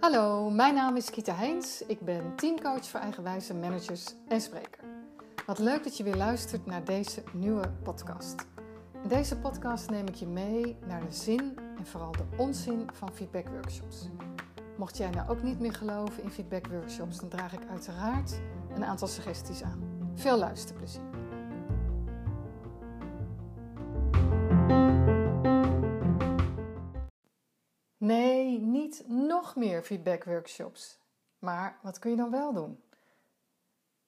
Hallo, mijn naam is Kita Heens. Ik ben teamcoach voor eigenwijze managers en spreker. Wat leuk dat je weer luistert naar deze nieuwe podcast. In deze podcast neem ik je mee naar de zin en vooral de onzin van feedbackworkshops. Mocht jij nou ook niet meer geloven in feedbackworkshops, dan draag ik uiteraard een aantal suggesties aan. Veel luisterplezier. Meer feedbackworkshops. Maar wat kun je dan wel doen?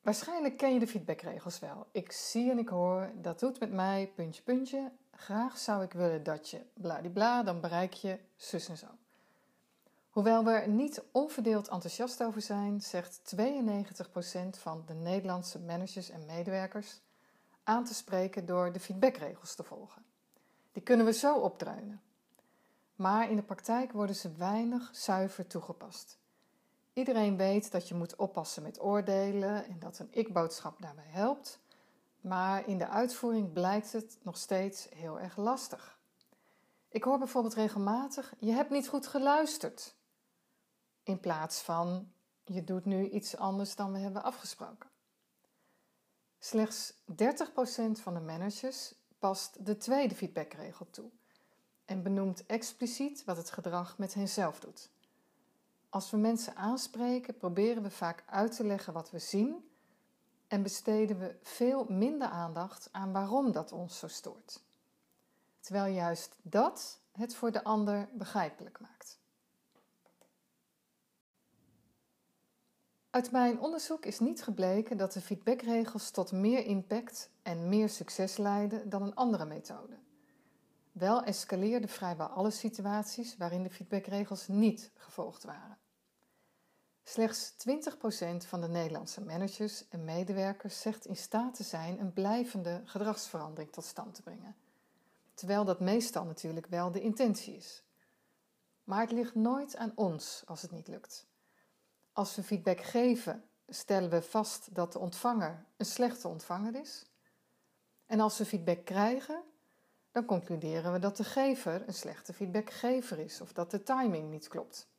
Waarschijnlijk ken je de feedbackregels wel. Ik zie en ik hoor, dat doet met mij, puntje, puntje. Graag zou ik willen dat je bladibla, dan bereik je zus en zo. Hoewel we er niet onverdeeld enthousiast over zijn, zegt 92% van de Nederlandse managers en medewerkers aan te spreken door de feedbackregels te volgen. Die kunnen we zo opdreunen. Maar in de praktijk worden ze weinig zuiver toegepast. Iedereen weet dat je moet oppassen met oordelen en dat een ik-boodschap daarbij helpt, maar in de uitvoering blijkt het nog steeds heel erg lastig. Ik hoor bijvoorbeeld regelmatig: je hebt niet goed geluisterd. In plaats van je doet nu iets anders dan we hebben afgesproken. Slechts 30% van de managers past de tweede feedbackregel toe en benoemt expliciet wat het gedrag met henzelf doet. Als we mensen aanspreken, proberen we vaak uit te leggen wat we zien en besteden we veel minder aandacht aan waarom dat ons zo stoort. Terwijl juist dat het voor de ander begrijpelijk maakt. Uit mijn onderzoek is niet gebleken dat de feedbackregels tot meer impact en meer succes leiden dan een andere methode. Wel escaleerden vrijwel alle situaties waarin de feedbackregels niet gevolgd waren. Slechts 20% van de Nederlandse managers en medewerkers zegt in staat te zijn een blijvende gedragsverandering tot stand te brengen. Terwijl dat meestal natuurlijk wel de intentie is. Maar het ligt nooit aan ons als het niet lukt. Als we feedback geven, stellen we vast dat de ontvanger een slechte ontvanger is. En als we feedback krijgen, dan concluderen we dat de gever een slechte feedbackgever is of dat de timing niet klopt.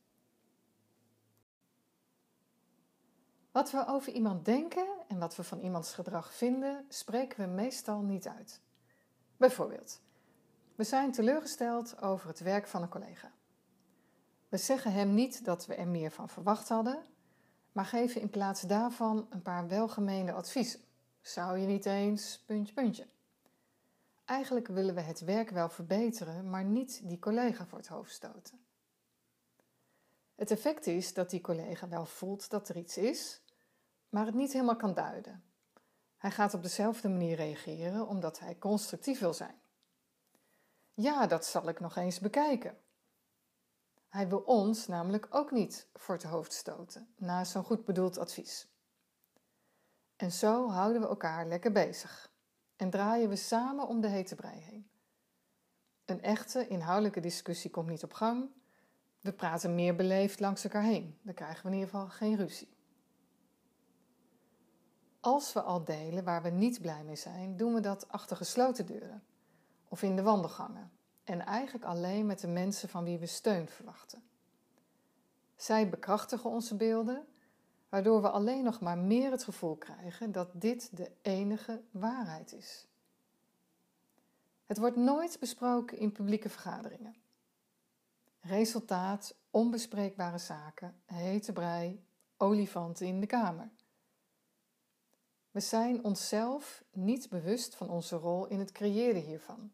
Wat we over iemand denken en wat we van iemands gedrag vinden, spreken we meestal niet uit. Bijvoorbeeld, we zijn teleurgesteld over het werk van een collega. We zeggen hem niet dat we er meer van verwacht hadden, maar geven in plaats daarvan een paar welgemeende adviezen. Zou je niet eens, puntje, puntje. Eigenlijk willen we het werk wel verbeteren, maar niet die collega voor het hoofd stoten. Het effect is dat die collega wel voelt dat er iets is, maar het niet helemaal kan duiden. Hij gaat op dezelfde manier reageren omdat hij constructief wil zijn. Ja, dat zal ik nog eens bekijken. Hij wil ons namelijk ook niet voor het hoofd stoten na zo'n goed bedoeld advies. En zo houden we elkaar lekker bezig en draaien we samen om de hete brei heen. Een echte inhoudelijke discussie komt niet op gang. We praten meer beleefd langs elkaar heen. Dan krijgen we in ieder geval geen ruzie. Als we al delen waar we niet blij mee zijn, doen we dat achter gesloten deuren of in de wandelgangen en eigenlijk alleen met de mensen van wie we steun verwachten. Zij bekrachtigen onze beelden, waardoor we alleen nog maar meer het gevoel krijgen dat dit de enige waarheid is. Het wordt nooit besproken in publieke vergaderingen. Resultaat: onbespreekbare zaken, hete brei, olifanten in de kamer. We zijn onszelf niet bewust van onze rol in het creëren hiervan.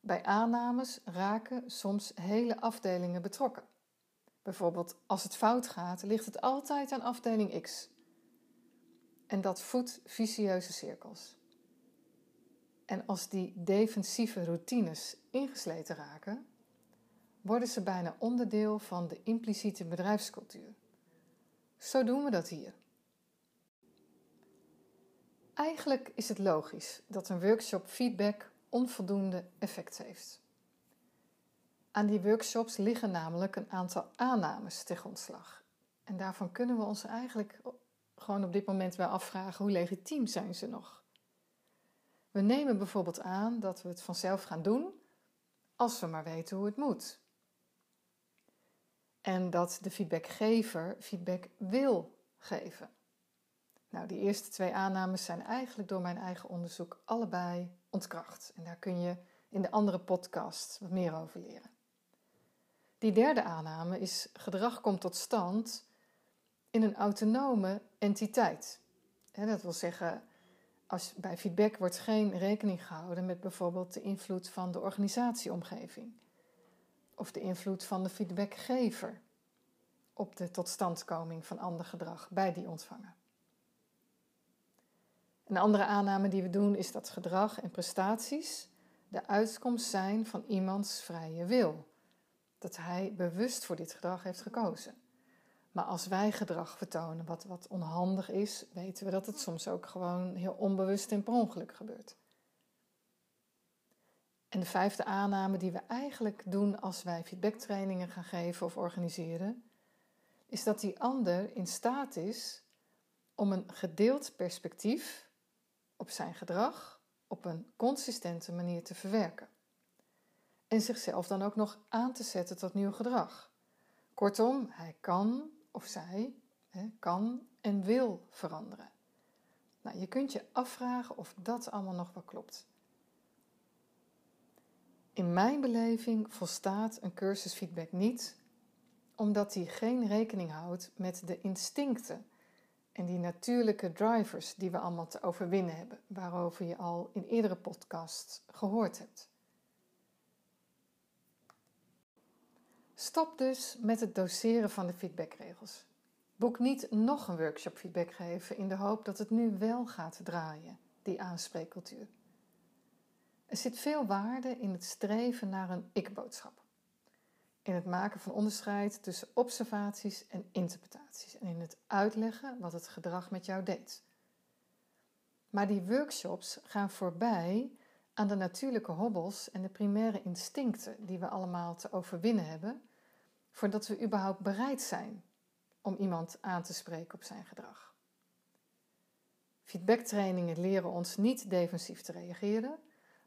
Bij aannames raken soms hele afdelingen betrokken. Bijvoorbeeld, als het fout gaat, ligt het altijd aan afdeling X. En dat voedt vicieuze cirkels. En als die defensieve routines ingesleten raken, worden ze bijna onderdeel van de impliciete bedrijfscultuur. Zo doen we dat hier. Eigenlijk is het logisch dat een workshop feedback onvoldoende effect heeft. Aan die workshops liggen namelijk een aantal aannames tegen grondslag. En daarvan kunnen we ons eigenlijk gewoon op dit moment wel afvragen hoe legitiem zijn ze nog. We nemen bijvoorbeeld aan dat we het vanzelf gaan doen als we maar weten hoe het moet. En dat de feedbackgever feedback wil geven. Nou, die eerste twee aannames zijn eigenlijk door mijn eigen onderzoek allebei ontkracht. En daar kun je in de andere podcast wat meer over leren. Die derde aanname is gedrag komt tot stand in een autonome entiteit. Dat wil zeggen, als, bij feedback wordt geen rekening gehouden met bijvoorbeeld de invloed van de organisatieomgeving of de invloed van de feedbackgever op de totstandkoming van ander gedrag bij die ontvanger. Een andere aanname die we doen is dat gedrag en prestaties de uitkomst zijn van iemands vrije wil. Dat hij bewust voor dit gedrag heeft gekozen. Maar als wij gedrag vertonen wat, wat onhandig is, weten we dat het soms ook gewoon heel onbewust en per ongeluk gebeurt. En de vijfde aanname die we eigenlijk doen als wij feedbacktrainingen gaan geven of organiseren, is dat die ander in staat is om een gedeeld perspectief op zijn gedrag op een consistente manier te verwerken. En zichzelf dan ook nog aan te zetten tot nieuw gedrag. Kortom, hij kan of zij hè, kan en wil veranderen. Nou, je kunt je afvragen of dat allemaal nog wel klopt. In mijn beleving volstaat een cursus feedback niet, omdat die geen rekening houdt met de instincten en die natuurlijke drivers die we allemaal te overwinnen hebben, waarover je al in eerdere podcasts gehoord hebt. Stop dus met het doseren van de feedbackregels. Boek niet nog een workshop feedback geven in de hoop dat het nu wel gaat draaien, die aanspreekcultuur. Er zit veel waarde in het streven naar een ik-boodschap. In het maken van onderscheid tussen observaties en interpretaties. En in het uitleggen wat het gedrag met jou deed. Maar die workshops gaan voorbij aan de natuurlijke hobbels en de primaire instincten die we allemaal te overwinnen hebben, voordat we überhaupt bereid zijn om iemand aan te spreken op zijn gedrag. Feedbacktrainingen leren ons niet defensief te reageren,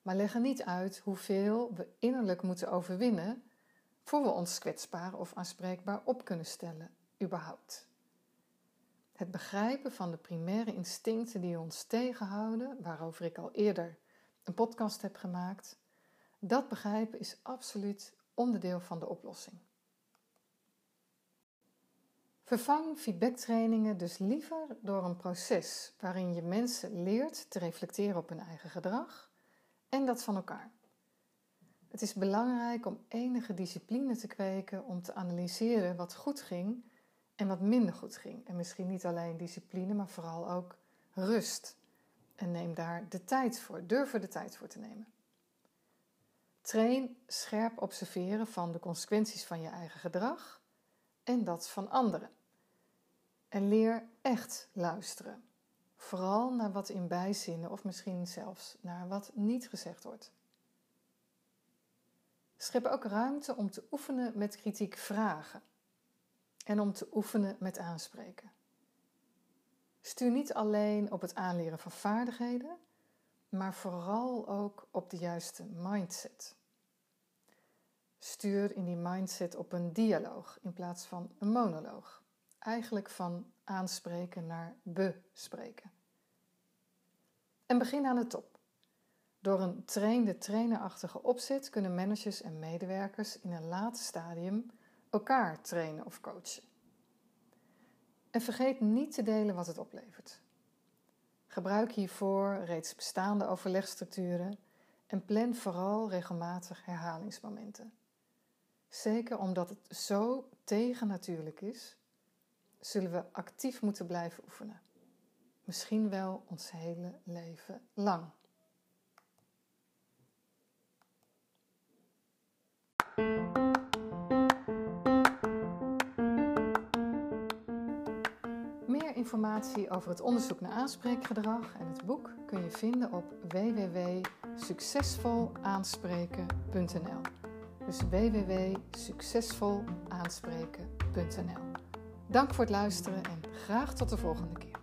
maar leggen niet uit hoeveel we innerlijk moeten overwinnen voor we ons kwetsbaar of aanspreekbaar op kunnen stellen, überhaupt. Het begrijpen van de primaire instincten die ons tegenhouden, waarover ik al eerder een podcast heb gemaakt, dat begrijpen is absoluut onderdeel van de oplossing. Vervang feedbacktrainingen dus liever door een proces waarin je mensen leert te reflecteren op hun eigen gedrag en dat van elkaar. Het is belangrijk om enige discipline te kweken om te analyseren wat goed ging en wat minder goed ging. En misschien niet alleen discipline, maar vooral ook rust. En neem daar de tijd voor, durf er de tijd voor te nemen. Train scherp observeren van de consequenties van je eigen gedrag en dat van anderen. En leer echt luisteren. Vooral naar wat in bijzinnen of misschien zelfs naar wat niet gezegd wordt. Schep ook ruimte om te oefenen met kritiek vragen en om te oefenen met aanspreken. Stuur niet alleen op het aanleren van vaardigheden, maar vooral ook op de juiste mindset. Stuur in die mindset op een dialoog in plaats van een monoloog. Eigenlijk van aanspreken naar bespreken. En begin aan de top. Door een trainde trainerachtige opzet kunnen managers en medewerkers in een later stadium elkaar trainen of coachen. En vergeet niet te delen wat het oplevert. Gebruik hiervoor reeds bestaande overlegstructuren en plan vooral regelmatig herhalingsmomenten. Zeker omdat het zo tegennatuurlijk is, zullen we actief moeten blijven oefenen. Misschien wel ons hele leven lang. Informatie over het onderzoek naar aanspreekgedrag en het boek kun je vinden op www.succesvolaanspreken.nl. Dus www.succesvolaanspreken.nl. Dank voor het luisteren en graag tot de volgende keer.